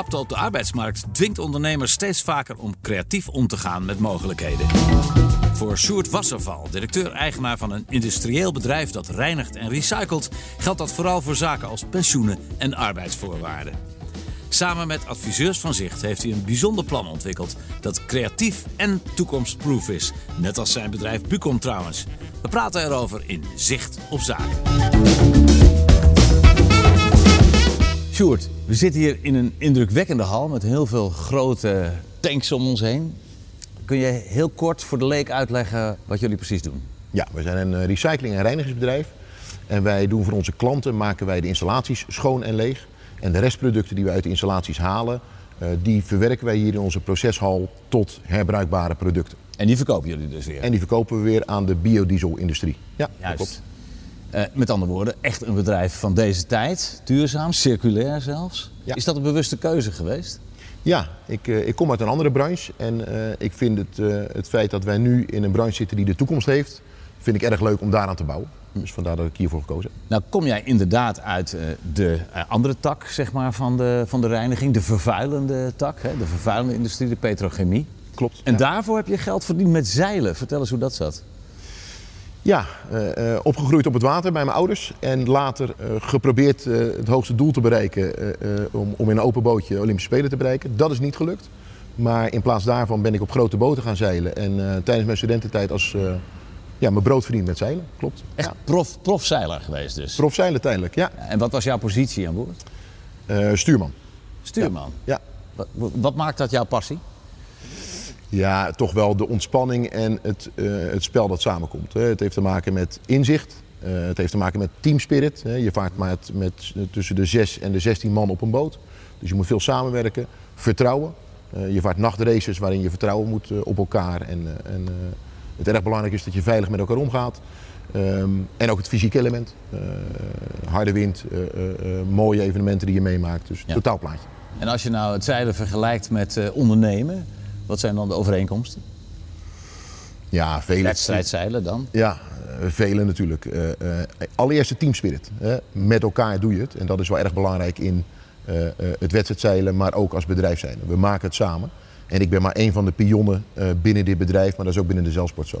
krapte op de arbeidsmarkt dwingt ondernemers steeds vaker om creatief om te gaan met mogelijkheden. Voor Sjoerd Wasserval, directeur-eigenaar van een industrieel bedrijf dat reinigt en recycelt, geldt dat vooral voor zaken als pensioenen en arbeidsvoorwaarden. Samen met adviseurs van Zicht heeft hij een bijzonder plan ontwikkeld dat creatief en toekomstproof is. Net als zijn bedrijf Bucom trouwens. We praten erover in Zicht op Zaken. Sjoerd, we zitten hier in een indrukwekkende hal met heel veel grote tanks om ons heen. Kun je heel kort voor de leek uitleggen wat jullie precies doen? Ja, we zijn een eh, recycling- en reinigingsbedrijf. En wij doen voor onze klanten, maken wij de installaties schoon en leeg. En de restproducten die we uit de installaties halen, eh, die verwerken wij hier in onze proceshal tot herbruikbare producten. En die verkopen jullie dus weer? En die verkopen we weer aan de biodieselindustrie. Ja, dat Juist. klopt. Eh, met andere woorden, echt een bedrijf van deze tijd. Duurzaam, circulair zelfs. Ja. Is dat een bewuste keuze geweest? Ja, ik, eh, ik kom uit een andere branche en eh, ik vind het, het feit dat wij nu in een branche zitten die de toekomst heeft, vind ik erg leuk om daaraan te bouwen. Dus vandaar dat ik hiervoor gekozen heb. Nou kom jij inderdaad uit de andere tak zeg maar, van, de, van de reiniging. De vervuilende tak, hè? de vervuilende industrie, de petrochemie. Klopt. En ja. daarvoor heb je geld verdiend met zeilen. Vertel eens hoe dat zat. Ja, eh, eh, opgegroeid op het water bij mijn ouders. En later eh, geprobeerd het hoogste doel te bereiken om, om in een open bootje Olympische Spelen te bereiken. Dat is niet gelukt. Maar in plaats daarvan ben ik op grote boten gaan zeilen. En tijdens mijn studententijd als ja, mijn brood verdiend met zeilen. Klopt. Echt Ja. prof, profzeiler geweest dus. Profzeilen tijdelijk, ja. En wat was jouw positie aan boord? Stuurman. Stuurman. Ja. Wat, wat maakt dat jouw passie? Ja, toch wel de ontspanning en het, eh, het spel dat samenkomt. hè. Het heeft te maken met inzicht. eh, het heeft te maken met teamspirit. hè. Je vaart met, met tussen de 6 en de 16 man op een boot. Dus je moet veel samenwerken. Vertrouwen. Eh, je vaart nachtraces waarin je vertrouwen moet op elkaar. En, en het erg belangrijk is dat je veilig met elkaar omgaat. Ehm, en ook het fysieke element. Harde wind, mooie evenementen die je meemaakt. Dus Ja. totaalplaatje. En als je nou het zeilen vergelijkt met ondernemen, wat zijn dan de overeenkomsten? Ja, vele. Wedstrijdzeilen dan? Ja, eh, vele natuurlijk. Eh, eh, allereerst de teamspirit. Hè. Met elkaar doe je het. En dat is wel erg belangrijk in het wedstrijdzeilen, maar ook als bedrijfszeilen. We maken het samen. En ik ben maar één van de pionnen binnen dit bedrijf, maar dat is ook binnen de zeilsport zo.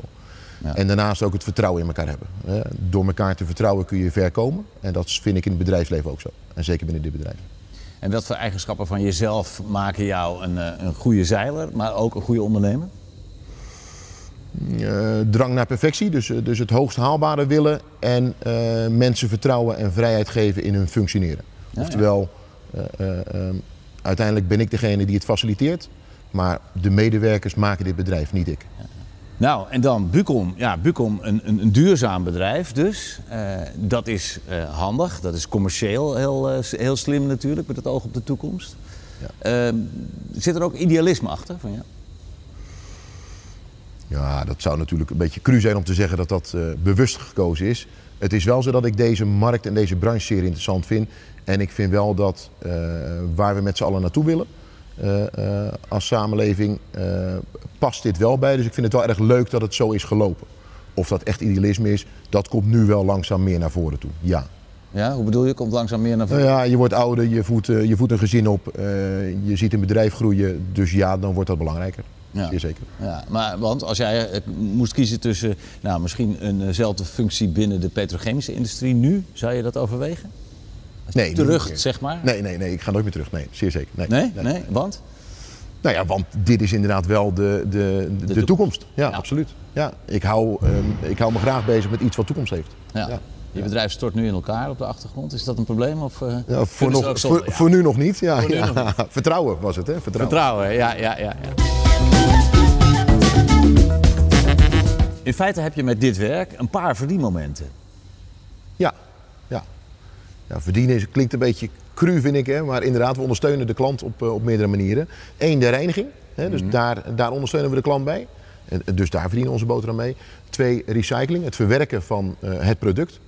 Ja. En daarnaast ook het vertrouwen in elkaar hebben. hè. Door elkaar te vertrouwen kun je ver komen. En dat vind ik in het bedrijfsleven ook zo. En zeker binnen dit bedrijf. En wat voor eigenschappen van jezelf maken jou een, eh, een goede zeiler, maar ook een goede ondernemer? Eh, drang naar perfectie, dus, eh, dus het hoogst haalbare willen en mensen vertrouwen en vrijheid geven in hun functioneren. Ja, Oftewel, eh, eh, ehm, uiteindelijk ben ik degene die het faciliteert, maar de medewerkers maken dit bedrijf, niet ik. Nou, en dan Bucom. Ja, Bucom, een, een, een duurzaam bedrijf dus. Eh, dat is eh, handig, dat is commercieel heel, eh, heel slim natuurlijk, met het oog op de toekomst. Eh, zit er ook idealisme achter van ja? Ja, dat zou natuurlijk een beetje cru zijn om te zeggen dat dat bewust gekozen is. Het is wel zo dat ik deze markt en deze branche zeer interessant vind. En ik vind wel dat waar we met z'n allen naartoe willen als samenleving, eh, past dit wel bij. Dus ik vind het wel erg leuk dat het zo is gelopen. Of dat echt idealisme is, dat komt nu wel langzaam meer naar voren toe. Ja. ja. Hoe bedoel je? Komt langzaam meer naar Nou voren? ja, je wordt ouder, je voedt, eh, je voedt een gezin op, eh, je ziet een bedrijf groeien. Dus ja, dan wordt dat belangrijker. Ja. Zeer zeker. Ja, maar want als jij eh, moest kiezen tussen nou, misschien eenzelfde functie binnen de petrochemische industrie nu, zou je dat overwegen? Nee, Terug, zeg maar? Nee, nee, nee, ik ga nooit meer terug. Nee, zeer zeker. Nee, Nee? Nee? Want? Nou ja, want dit is inderdaad wel de, de, de, de toekomst. Ja, Ja. absoluut. Ja, ik, hou, ehm, ik hou me graag bezig met iets wat toekomst heeft. Ja. Ja. Je bedrijf stort nu in elkaar op de achtergrond. Is dat een probleem? Of, eh, Ja, voor, nog, voor, nu nog niet. Ja, nu Vertrouwen was het, hè? Vertrouwen. Vertrouwen, ja, ja, ja, ja. In feite heb je met dit werk een paar verdienmomenten. Ja. Ja verdienen is, klinkt een beetje cru, vind ik. Hè? Maar inderdaad, we ondersteunen de klant op, eh, op meerdere manieren. Eén, de reiniging. Hè? Dus daar, daar ondersteunen we de klant bij. En, en dus daar verdienen onze boterham mee. Twee, recycling, het verwerken van eh, het product.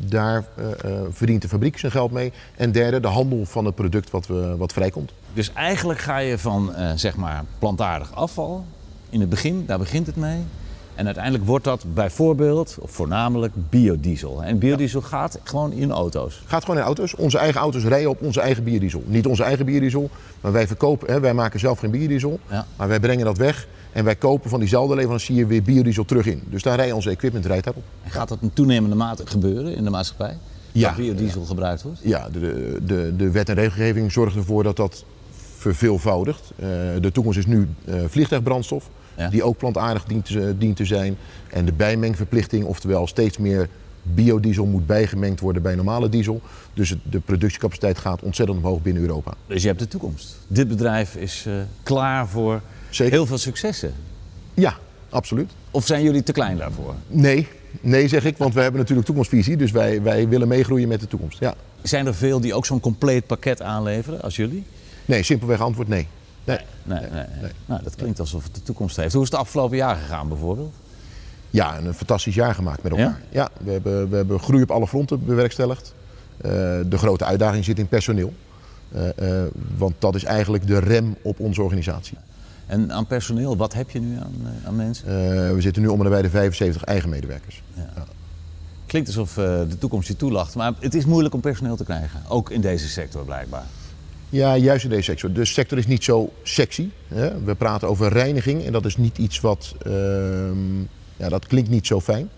Daar eh, eh, verdient de fabriek zijn geld mee. En derde, de handel van het product wat, we, wat vrijkomt. Dus eigenlijk ga je van eh, zeg maar plantaardig afval. In het begin, daar begint het mee. En uiteindelijk wordt dat bijvoorbeeld, of voornamelijk, biodiesel. En biodiesel gaat gewoon in auto's. Gaat gewoon in auto's. Onze eigen auto's rijden op onze eigen biodiesel. Niet onze eigen biodiesel, maar wij verkopen, hè, wij maken zelf geen biodiesel. Ja. Maar wij brengen dat weg en wij kopen van diezelfde leverancier weer biodiesel terug in. Dus daar rijdt onze equipment rijdt daarop. En gaat dat in toenemende mate gebeuren in de maatschappij? Ja. Dat biodiesel gebruikt wordt? Ja, de, de, de wet en regelgeving zorgt ervoor dat dat verveelvoudigt. Eh, de toekomst is nu eh, vliegtuigbrandstof, Ja. die ook plantaardig dient te, dient te zijn. En de bijmengverplichting, oftewel steeds meer biodiesel moet bijgemengd worden bij normale diesel. Dus het- de productiecapaciteit gaat ontzettend omhoog binnen Europa. Dus je hebt de toekomst. Dit bedrijf is eh, klaar voor Zeker. heel veel successen. Ja, absoluut. Of zijn jullie te klein daarvoor? Nee, nee zeg ik, want wij hebben natuurlijk toekomstvisie. Dus wij, wij willen meegroeien met de toekomst. Ja. Zijn er veel die ook zo'n compleet pakket aanleveren als jullie? Nee, simpelweg antwoord nee. Nee. Nee, nee, nee. Nou, dat klinkt alsof het de toekomst heeft. Hoe is het de afgelopen jaar gegaan bijvoorbeeld? Ja, en een fantastisch jaar gemaakt met elkaar. Ja, we, hebben, we hebben groei op alle fronten bewerkstelligd. Eh, de grote uitdaging zit in personeel. Eh, eh, want dat is eigenlijk de rem op onze organisatie. En aan personeel, wat heb je nu aan, aan mensen? We zitten nu om en bij de 75 eigen medewerkers. Klinkt alsof de toekomst je toelacht, maar het is moeilijk om personeel te krijgen. Ook in deze sector blijkbaar. Ja, juist in deze sector. De sector is niet zo sexy. Hè? We praten over reiniging en dat is niet iets wat. ehm, ja, dat klinkt niet zo fijn.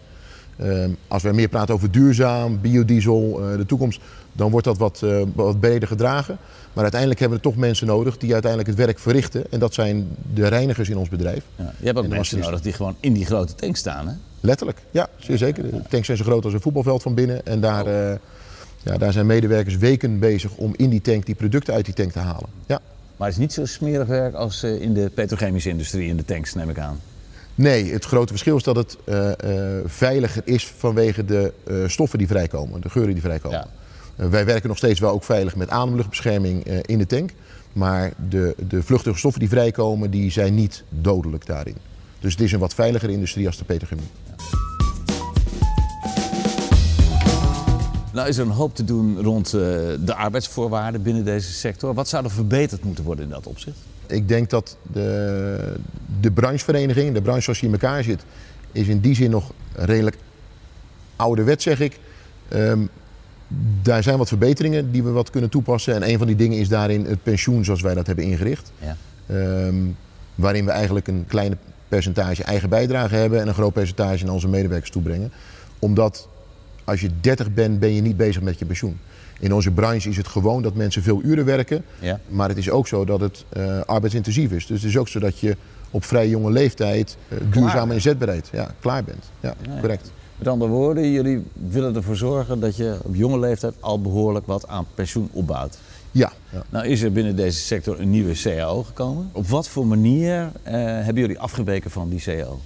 Ehm, als we meer praten over duurzaam, biodiesel, eh, de toekomst, dan wordt dat wat, eh, wat breder gedragen. Maar uiteindelijk hebben we toch mensen nodig die uiteindelijk het werk verrichten. En dat zijn de reinigers in ons bedrijf. Ja. Je hebt ook mensen nodig die gewoon in die grote tank staan. Hè? Letterlijk, ja, zeer zeker. De tanks zijn zo groot als een voetbalveld van binnen. En daar, eh, ja, daar zijn medewerkers weken bezig om in die tank die producten uit die tank te halen. Ja. Maar het is niet zo smerig werk als eh, in de petrochemische industrie, in de tanks neem ik aan. Nee, het grote verschil is dat het eh, eh, veiliger is vanwege de stoffen die vrijkomen, de geuren die vrijkomen. Ja. Wij werken nog steeds wel ook veilig met ademluchtbescherming in de tank. Maar de, de vluchtige stoffen die vrijkomen, die zijn niet dodelijk daarin. Dus het is een wat veiligere industrie als de petrochemie. Nou is er een hoop te doen rond eh, de arbeidsvoorwaarden binnen deze sector. Wat zou er verbeterd moeten worden in dat opzicht? Ik denk dat de, de branchevereniging, de branche zoals die in elkaar zit, is in die zin nog redelijk ouderwet, zeg ik. Ehm, daar zijn wat verbeteringen die we wat kunnen toepassen. En een van die dingen is daarin het pensioen zoals wij dat hebben ingericht. Ja. Ehm, waarin we eigenlijk een kleine percentage eigen bijdrage hebben en een groot percentage naar onze medewerkers toebrengen. Omdat als je 30 bent, ben je niet bezig met je pensioen. In onze branche is het gewoon dat mensen veel uren werken. Ja. Maar het is ook zo dat het eh, arbeidsintensief is. Dus het is ook zo dat je op vrij jonge leeftijd eh, duurzaam inzetbaarheid ja, klaar bent. Ja, correct. Met andere woorden, jullie willen ervoor zorgen dat je op jonge leeftijd al behoorlijk wat aan pensioen opbouwt. Ja. ja. Nou is er binnen deze sector een nieuwe CAO gekomen. Op wat voor manier eh, hebben jullie afgeweken van die CAO?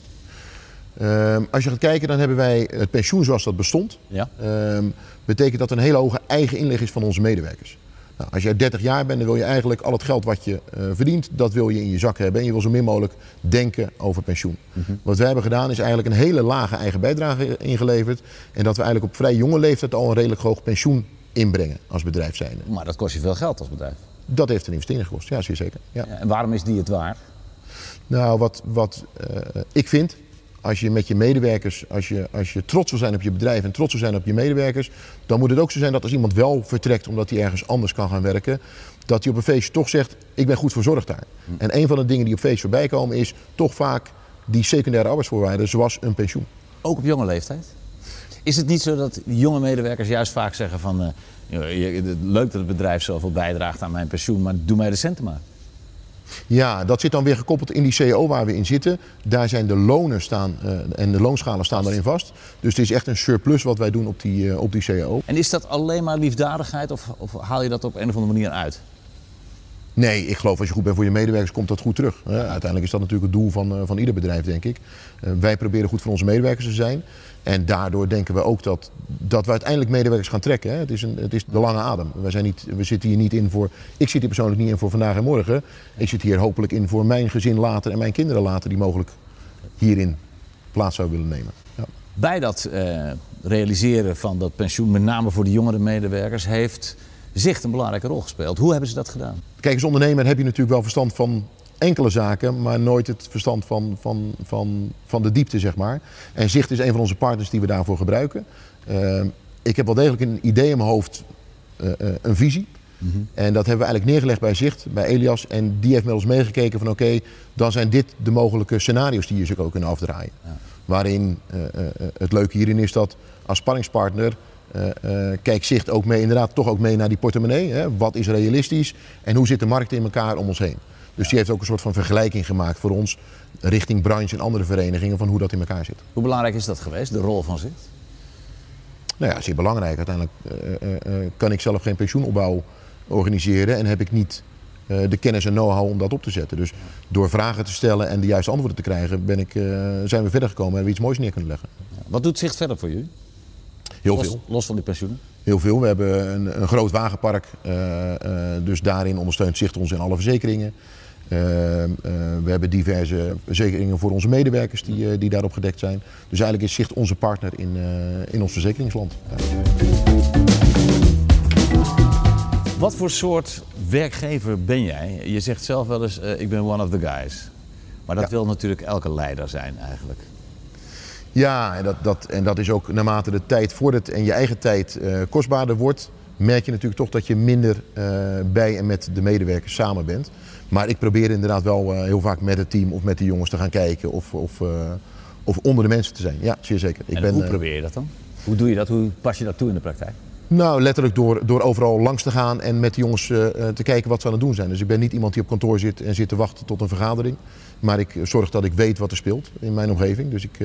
Ehm, als je gaat kijken, dan hebben wij het pensioen zoals dat bestond. Ja? Ehm, betekent dat een hele hoge eigen inleg is van onze medewerkers. Nou, als jij 30 jaar bent, dan wil je eigenlijk al het geld wat je eh, verdient, dat wil je in je zak hebben. En je wil zo min mogelijk denken over pensioen. Wat wij hebben gedaan is eigenlijk een hele lage eigen bijdrage ingeleverd. En dat we eigenlijk op vrij jonge leeftijd al een redelijk hoog pensioen inbrengen als bedrijf zijnde. Maar dat kost je veel geld als bedrijf. Dat heeft een investering gekost, ja zeer zeker. Ja. Ja, en waarom is die het waard? Nou, wat, wat eh, ik vind, als je met je medewerkers, als je, als je trots wil zijn op je bedrijf en trots wil zijn op je medewerkers, dan moet het ook zo zijn dat als iemand wel vertrekt omdat hij ergens anders kan gaan werken, dat hij op een feestje toch zegt, ik ben goed verzorgd daar. En een van de dingen die op feest voorbij komen is toch vaak die secundaire arbeidsvoorwaarden, zoals een pensioen. Ook op jonge leeftijd? Is het niet zo dat jonge medewerkers juist vaak zeggen van... eh, leuk dat het bedrijf zoveel bijdraagt aan mijn pensioen, maar doe mij de centen maar. Ja, dat zit dan weer gekoppeld in die CEO waar we in zitten. Daar zijn de lonen staan eh, en de loonschalen staan daarin vast. Dus het is echt een surplus wat wij doen op die, eh, op die CEO. En is dat alleen maar liefdadigheid of, of haal je dat op een of andere manier uit? Nee, ik geloof als je goed bent voor je medewerkers, komt dat goed terug. Uiteindelijk is dat natuurlijk het doel van, eh, van ieder bedrijf, denk ik. Eh, wij proberen goed voor onze medewerkers te zijn. En daardoor denken we ook dat, dat we uiteindelijk medewerkers gaan trekken. Hè. Het, is een, het is de lange adem. Wij zijn niet, we zitten hier niet in voor. Ik zit hier persoonlijk niet in voor vandaag en morgen. Ik zit hier hopelijk in voor mijn gezin later en mijn kinderen later, die mogelijk hierin plaats zouden willen nemen. Ja. Bij dat eh, realiseren van dat pensioen, met name voor de jongere medewerkers, heeft zicht een belangrijke rol gespeeld. Hoe hebben ze dat gedaan? Kijk, als ondernemer heb je natuurlijk wel verstand van enkele zaken, maar nooit het verstand van, van, van, van de diepte, zeg maar. En Zicht is een van onze partners die we daarvoor gebruiken. Uh, ik heb wel degelijk een idee in mijn hoofd, uh, uh, een visie. Mm -hmm. En dat hebben we eigenlijk neergelegd bij Zicht, bij Elias. En die heeft met ons meegekeken van oké, okay, dan zijn dit de mogelijke scenario's die je zich ook kunnen afdraaien. Ja. Waarin het leuke hierin is dat als spanningspartner kijk Zicht ook mee, inderdaad toch ook mee naar die portemonnee. Hè? Wat is realistisch en hoe zit de markt in elkaar om ons heen? Dus die heeft ook een soort van vergelijking gemaakt voor ons richting branche en andere verenigingen van hoe dat in elkaar zit. Hoe belangrijk is dat geweest, de rol van Zicht? Nou ja, zeer belangrijk. Uiteindelijk uh, kan ik zelf geen pensioenopbouw organiseren en heb ik niet de kennis en know-how om dat op te zetten. Dus door vragen te stellen en de juiste antwoorden te krijgen, ben ik, zijn we verder gekomen en hebben we iets moois neer kunnen leggen. Wat doet Zicht verder voor jullie? Heel los, veel. Los van die pensioenen? Heel veel. We hebben een, een groot wagenpark. Uh, uh, dus daarin ondersteunt Zicht ons in alle verzekeringen. Uh, we hebben diverse verzekeringen voor onze medewerkers die, die daarop gedekt zijn. Dus eigenlijk is Zicht onze partner in, in ons verzekeringsland. Wat voor soort werkgever ben jij? Je zegt zelf wel eens, ik ben one of the guys. Maar dat ja. wil natuurlijk elke leider zijn eigenlijk. Ja, en dat, dat, en dat is ook naarmate de tijd vordert en je eigen tijd uh, kostbaarder wordt, merk je natuurlijk toch dat je minder uh, bij en met de medewerkers samen bent. Maar ik probeer inderdaad wel uh, heel vaak met het team of met de jongens te gaan kijken of, of, of onder de mensen te zijn. Ja, zeer zeker. Ik en ben, hoe probeer je dat dan? Hoe doe je dat? Hoe pas je dat toe in de praktijk? Nou, letterlijk door, door overal langs te gaan en met de jongens te kijken wat ze aan het doen zijn. Dus ik ben niet iemand die op kantoor zit en zit te wachten tot een vergadering. Maar ik zorg dat ik weet wat er speelt in mijn omgeving. Dus ik...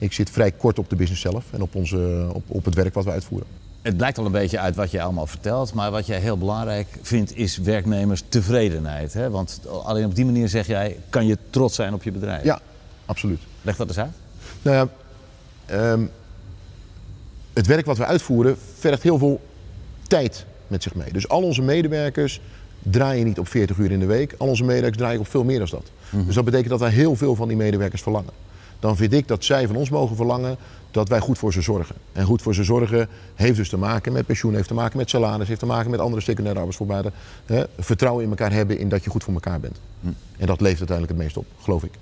Ik zit vrij kort op de business zelf en op, onze, op, op het werk wat we uitvoeren. Het blijkt al een beetje uit wat je allemaal vertelt, maar wat jij heel belangrijk vindt is werknemerstevredenheid. Hè? Want alleen op die manier zeg jij, kan je trots zijn op je bedrijf. Ja, absoluut. Leg dat eens uit. Nou ja, um, het werk wat we uitvoeren vergt heel veel tijd met zich mee. Dus al onze medewerkers draaien niet op 40 uur in de week. Al onze medewerkers draaien op veel meer dan dat. Mm -hmm. Dus dat betekent dat wij heel veel van die medewerkers verlangen dan vind ik dat zij van ons mogen verlangen dat wij goed voor ze zorgen. En goed voor ze zorgen heeft dus te maken met pensioen, heeft te maken met salaris, heeft te maken met andere secundaire arbeidsvoorwaarden. Vertrouwen in elkaar hebben in dat je goed voor elkaar bent. Hm. En dat leeft uiteindelijk het meest op, geloof ik.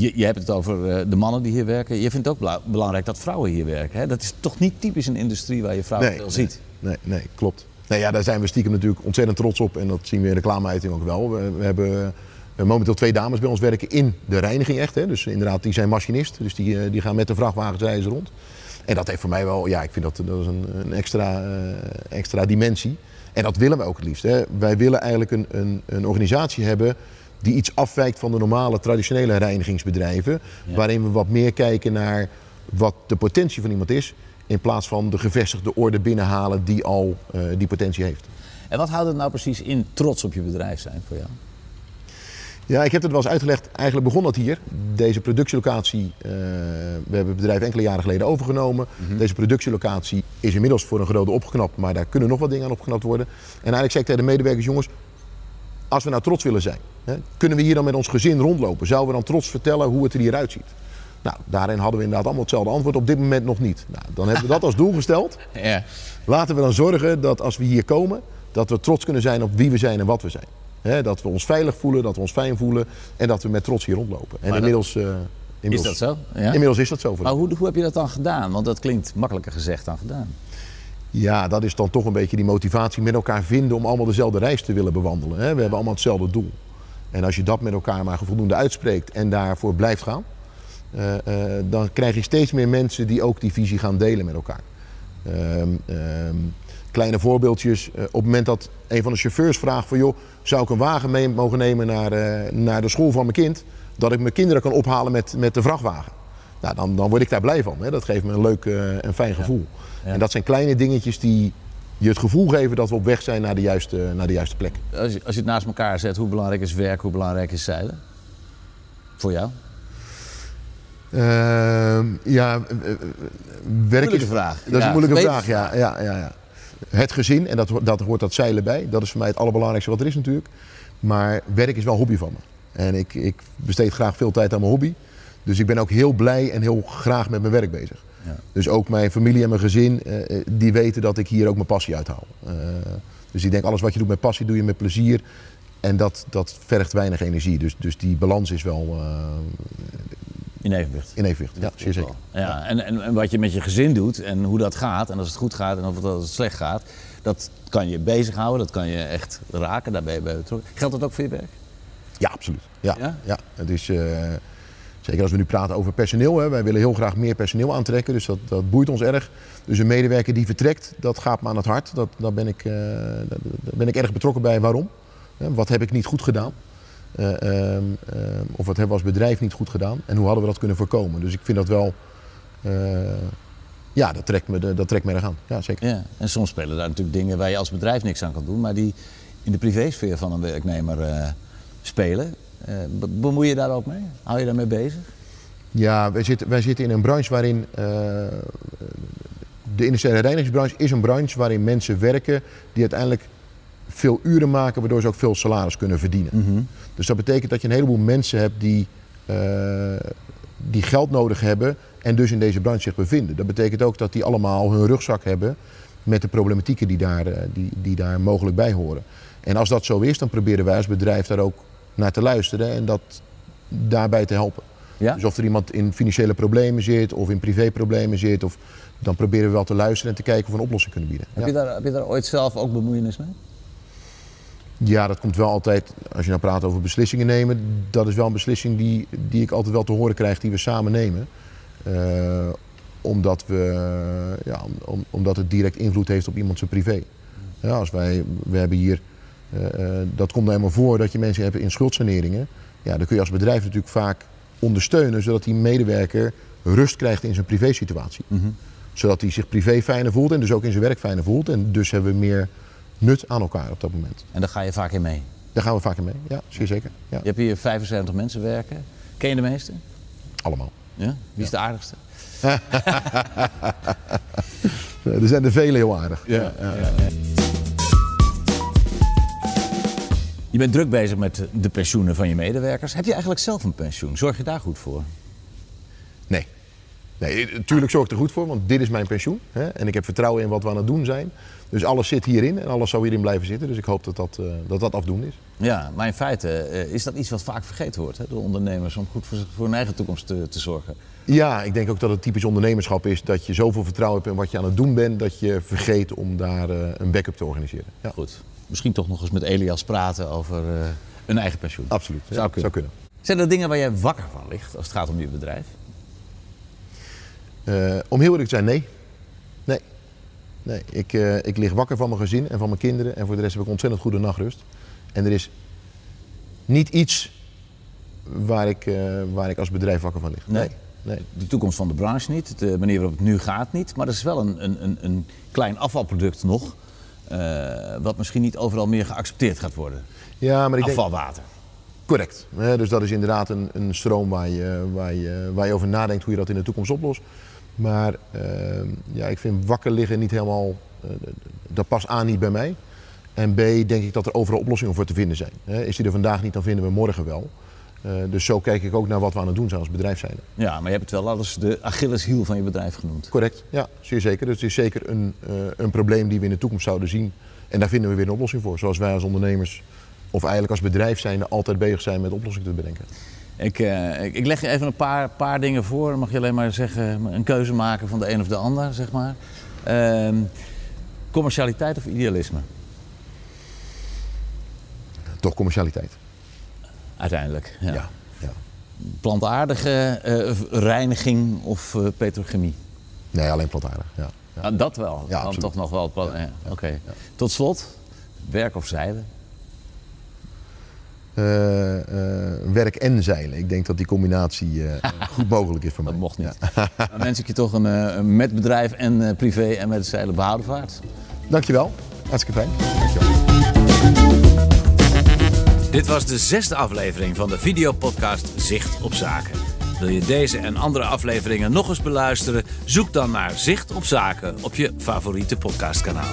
Je, je hebt het over eh, de mannen die hier werken. Je vindt het ook belangrijk dat vrouwen hier werken. Hè? Dat is toch niet typisch een industrie waar je vrouwen nee, veel nee, ziet? Nee, nee, klopt. Nee, ja, daar zijn we stiekem natuurlijk ontzettend trots op. En dat zien we in de reclameuiting ook wel. We, we hebben momenteel twee dames bij ons werken in de reiniging echt. Hè. Dus inderdaad, die zijn machinist. Dus die, uh, die gaan met de vrachtwagens reizen rond. En dat heeft voor mij wel, ja, ik vind dat, dat is een, een extra, uh, extra dimensie. En dat willen we ook het liefst. Hè. Wij willen eigenlijk een, een, een organisatie hebben die iets afwijkt van de normale traditionele reinigingsbedrijven. Ja. Waarin we wat meer kijken naar wat de potentie van iemand is. In plaats van de gevestigde orde binnenhalen die al uh, die potentie heeft. En wat houdt het nou precies in trots op je bedrijf zijn voor jou? Ja, ik heb het wel eens uitgelegd. Eigenlijk begon dat hier. Deze productielocatie, uh, we hebben het bedrijf enkele jaren geleden overgenomen. Mm -hmm. Deze productielocatie is inmiddels voor een grote opgeknapt, maar daar kunnen nog wat dingen aan opgeknapt worden. En eigenlijk zei ik tegen de medewerkers, jongens, als we nou trots willen zijn, hè, kunnen we hier dan met ons gezin rondlopen? Zouden we dan trots vertellen hoe het er hier uitziet? Nou, daarin hadden we inderdaad allemaal hetzelfde antwoord. Op dit moment nog niet. Nou, dan hebben we dat als doel gesteld. ja. Laten we dan zorgen dat als we hier komen, dat we trots kunnen zijn op wie we zijn en wat we zijn. He, dat we ons veilig voelen, dat we ons fijn voelen en dat we met trots hier rondlopen. En inmiddels, dat, uh, inmiddels, Is dat zo? Ja? Inmiddels is dat zo. maar hoe, hoe heb je dat dan gedaan? Want dat klinkt makkelijker gezegd dan gedaan. Ja, dat is dan toch een beetje die motivatie met elkaar vinden om allemaal dezelfde reis te willen bewandelen. He, we hebben allemaal hetzelfde doel. En als je dat met elkaar maar voldoende uitspreekt en daarvoor blijft gaan, uh, uh, dan krijg je steeds meer mensen die ook die visie gaan delen met elkaar. Um, um, kleine voorbeeldjes. Uh, op het moment dat een van de chauffeurs vraagt van joh, zou ik een wagen mee mogen nemen naar, uh, naar de school van mijn kind, dat ik mijn kinderen kan ophalen met, met de vrachtwagen. Nou, dan, dan word ik daar blij van. Hè. Dat geeft me een leuk uh, en fijn gevoel. Ja. Ja. En dat zijn kleine dingetjes die je het gevoel geven dat we op weg zijn naar de juiste, naar de juiste plek. Als je, als je het naast elkaar zet, hoe belangrijk is werk, hoe belangrijk is zeilen? Voor jou? Uh, ja, werk is, vraag. Dat is ja, een moeilijke vraag, ja. ja, ja, ja het gezin, en dat, dat hoort dat zeilen bij. Dat is voor mij het allerbelangrijkste wat er is natuurlijk. Maar werk is wel hobby van me. En ik, ik besteed graag veel tijd aan mijn hobby. Dus ik ben ook heel blij en heel graag met mijn werk bezig. Ja. Dus ook mijn familie en mijn gezin, uh, die weten dat ik hier ook mijn passie uithaal. Uh, dus ik denk, alles wat je doet met passie, doe je met plezier. en dat, dat vergt weinig energie. Dus, dus die balans is wel uh, in evenwicht. In evenwicht, ja, zeer zeker. Ja, en, en, en, wat je met je gezin doet en hoe dat gaat, en als het goed gaat en of het, als het slecht gaat, dat kan je bezighouden, dat kan je echt raken, daar ben je bij betrokken. Geldt dat ook voor je werk? Ja, absoluut. Ja, ja? ja. Het is, uh, zeker als we nu praten over personeel, hè, wij willen heel graag meer personeel aantrekken, dus dat, dat boeit ons erg. Dus een medewerker die vertrekt, dat gaat me aan het hart. Dat, daar, ben ik, uh, daar ben ik erg betrokken bij. Waarom? Wat heb ik niet goed gedaan? Uh, uh, of wat hebben we als bedrijf niet goed gedaan? En hoe hadden we dat kunnen voorkomen? Dus ik vind dat wel. Uh, ja, dat trekt, me, dat trekt me erg aan. Ja, zeker. Ja, en soms spelen daar natuurlijk dingen waar je als bedrijf niks aan kan doen, maar die in de privésfeer van een werknemer spelen. bemoei je daar ook mee? Hou je daarmee bezig? Ja, wij zitten, wij zitten in een branche waarin. de industriële reinigingsbranche is een branche waarin mensen werken die uiteindelijk veel uren maken, waardoor ze ook veel salaris kunnen verdienen. Mhm. Dus dat betekent dat je een heleboel mensen hebt die, uh, die geld nodig hebben en dus in deze branche zich bevinden. Dat betekent ook dat die allemaal hun rugzak hebben met de problematieken die daar, eh, die, die daar mogelijk bij horen. En als dat zo is, dan proberen wij als bedrijf daar ook naar te luisteren en dat daarbij te helpen. Ja? Dus of er iemand in financiële problemen zit of in privéproblemen zit, of, dan proberen we wel te luisteren en te kijken of we een oplossing kunnen bieden. Heb, je daar, heb je daar ooit zelf ook bemoeienis mee? Ja, dat komt wel altijd, als je nou praat over beslissingen nemen, dat is wel een beslissing die, die ik altijd wel te horen krijg die we samen nemen. Uh, omdat, we, ja, om, omdat het direct invloed heeft op iemand zijn privé. Ja, als wij, we hebben hier, uh, dat komt nou helemaal voor dat je mensen hebt in schuldsaneringen. Ja, dan kun je als bedrijf natuurlijk vaak ondersteunen zodat die medewerker rust krijgt in zijn privésituatie. Mm -hmm. Zodat hij zich privé fijner voelt en dus ook in zijn werk fijner voelt. En dus hebben we meer nut aan elkaar op dat moment. En daar ga je vaak in mee? Daar gaan we vaak in mee, ja, zeer zeker. Ja. Je hebt hier 75 mensen werken. Ken je de meeste? Allemaal. Ja? Wie is de aardigste? er zijn er vele heel aardig. Ja, Je bent druk bezig met de pensioenen van je medewerkers. Heb je eigenlijk zelf een pensioen? Zorg je daar goed voor? Nee. Nee, natuurlijk zorg ik er goed voor, want dit is mijn pensioen. Hè? En ik heb vertrouwen in wat we aan het doen zijn. Dus alles zit hierin en alles zal hierin blijven zitten. Dus ik hoop dat dat, uh, dat, dat afdoende is. Ja, maar in feite uh, is dat iets wat vaak vergeten wordt hè, door ondernemers om goed voor, voor hun eigen toekomst te, te, zorgen. Ja, ik denk ook dat het typisch ondernemerschap is dat je zoveel vertrouwen hebt in wat je aan het doen bent, dat je vergeet om daar uh, een backup te organiseren. Ja. Goed. Misschien toch nog eens met Elias praten over een eigen pensioen. Absoluut. Zou, ja, kunnen. zou kunnen. Zijn er dingen waar jij wakker van ligt als het gaat om je bedrijf? Om heel eerlijk te zijn, nee. Nee. Nee, ik, uh, ik lig wakker van mijn gezin en van mijn kinderen en voor de rest heb ik ontzettend goede nachtrust. En er is niet iets waar ik, uh, waar ik als bedrijf wakker van lig. Nee. nee. De toekomst van de branche niet, de manier waarop het nu gaat niet, maar er is wel een, een, een klein afvalproduct nog, wat misschien niet overal meer geaccepteerd gaat worden. Ja, maar ik Afvalwater. Denk... Correct. dus dat is inderdaad een, een stroom waar je, waar, je, waar je over nadenkt hoe je dat in de toekomst oplost. Maar uh, ja, ik vind wakker liggen niet helemaal. Uh, dat past A niet bij mij. En B denk ik dat er overal oplossingen voor te vinden zijn. Is die er vandaag niet, dan vinden we morgen wel. Uh, dus zo kijk ik ook naar wat we aan het doen zijn als bedrijf zijn. Ja, maar je hebt het wel alles de Achilleshiel van je bedrijf genoemd. Correct, ja, zeer zeker. Dus het is zeker een, een probleem die we in de toekomst zouden zien. En daar vinden we weer een oplossing voor. Zoals wij als ondernemers, of eigenlijk als bedrijf zijn, altijd bezig zijn met oplossingen te bedenken. Ik, uh, ik, leg je even een paar, paar dingen voor. Dan mag je alleen maar zeggen, een keuze maken van de een of de ander, zeg maar. Uh, commercialiteit of idealisme? Toch commercialiteit. Uiteindelijk, ja. ja, ja. Plantaardige uh, reiniging of uh, petrochemie? Nee, alleen plantaardig, ja. ja. Ah, dat wel? Ja, Dan toch nog wel. Oké. Okay. Tot slot, werk of zeilen? Uh, uh, werk en zeilen. Ik denk dat die combinatie uh, goed mogelijk is voor mij. Dat mocht niet. Ja. Dan wens ik je toch een, een met bedrijf en privé en met zeilen behouden vaart. Dankjewel. Hartstikke fijn. Dankjewel. Dit was de zesde aflevering van de videopodcast Zicht op Zaken. Wil je deze en andere afleveringen nog eens beluisteren? Zoek dan naar Zicht op Zaken op je favoriete podcastkanaal.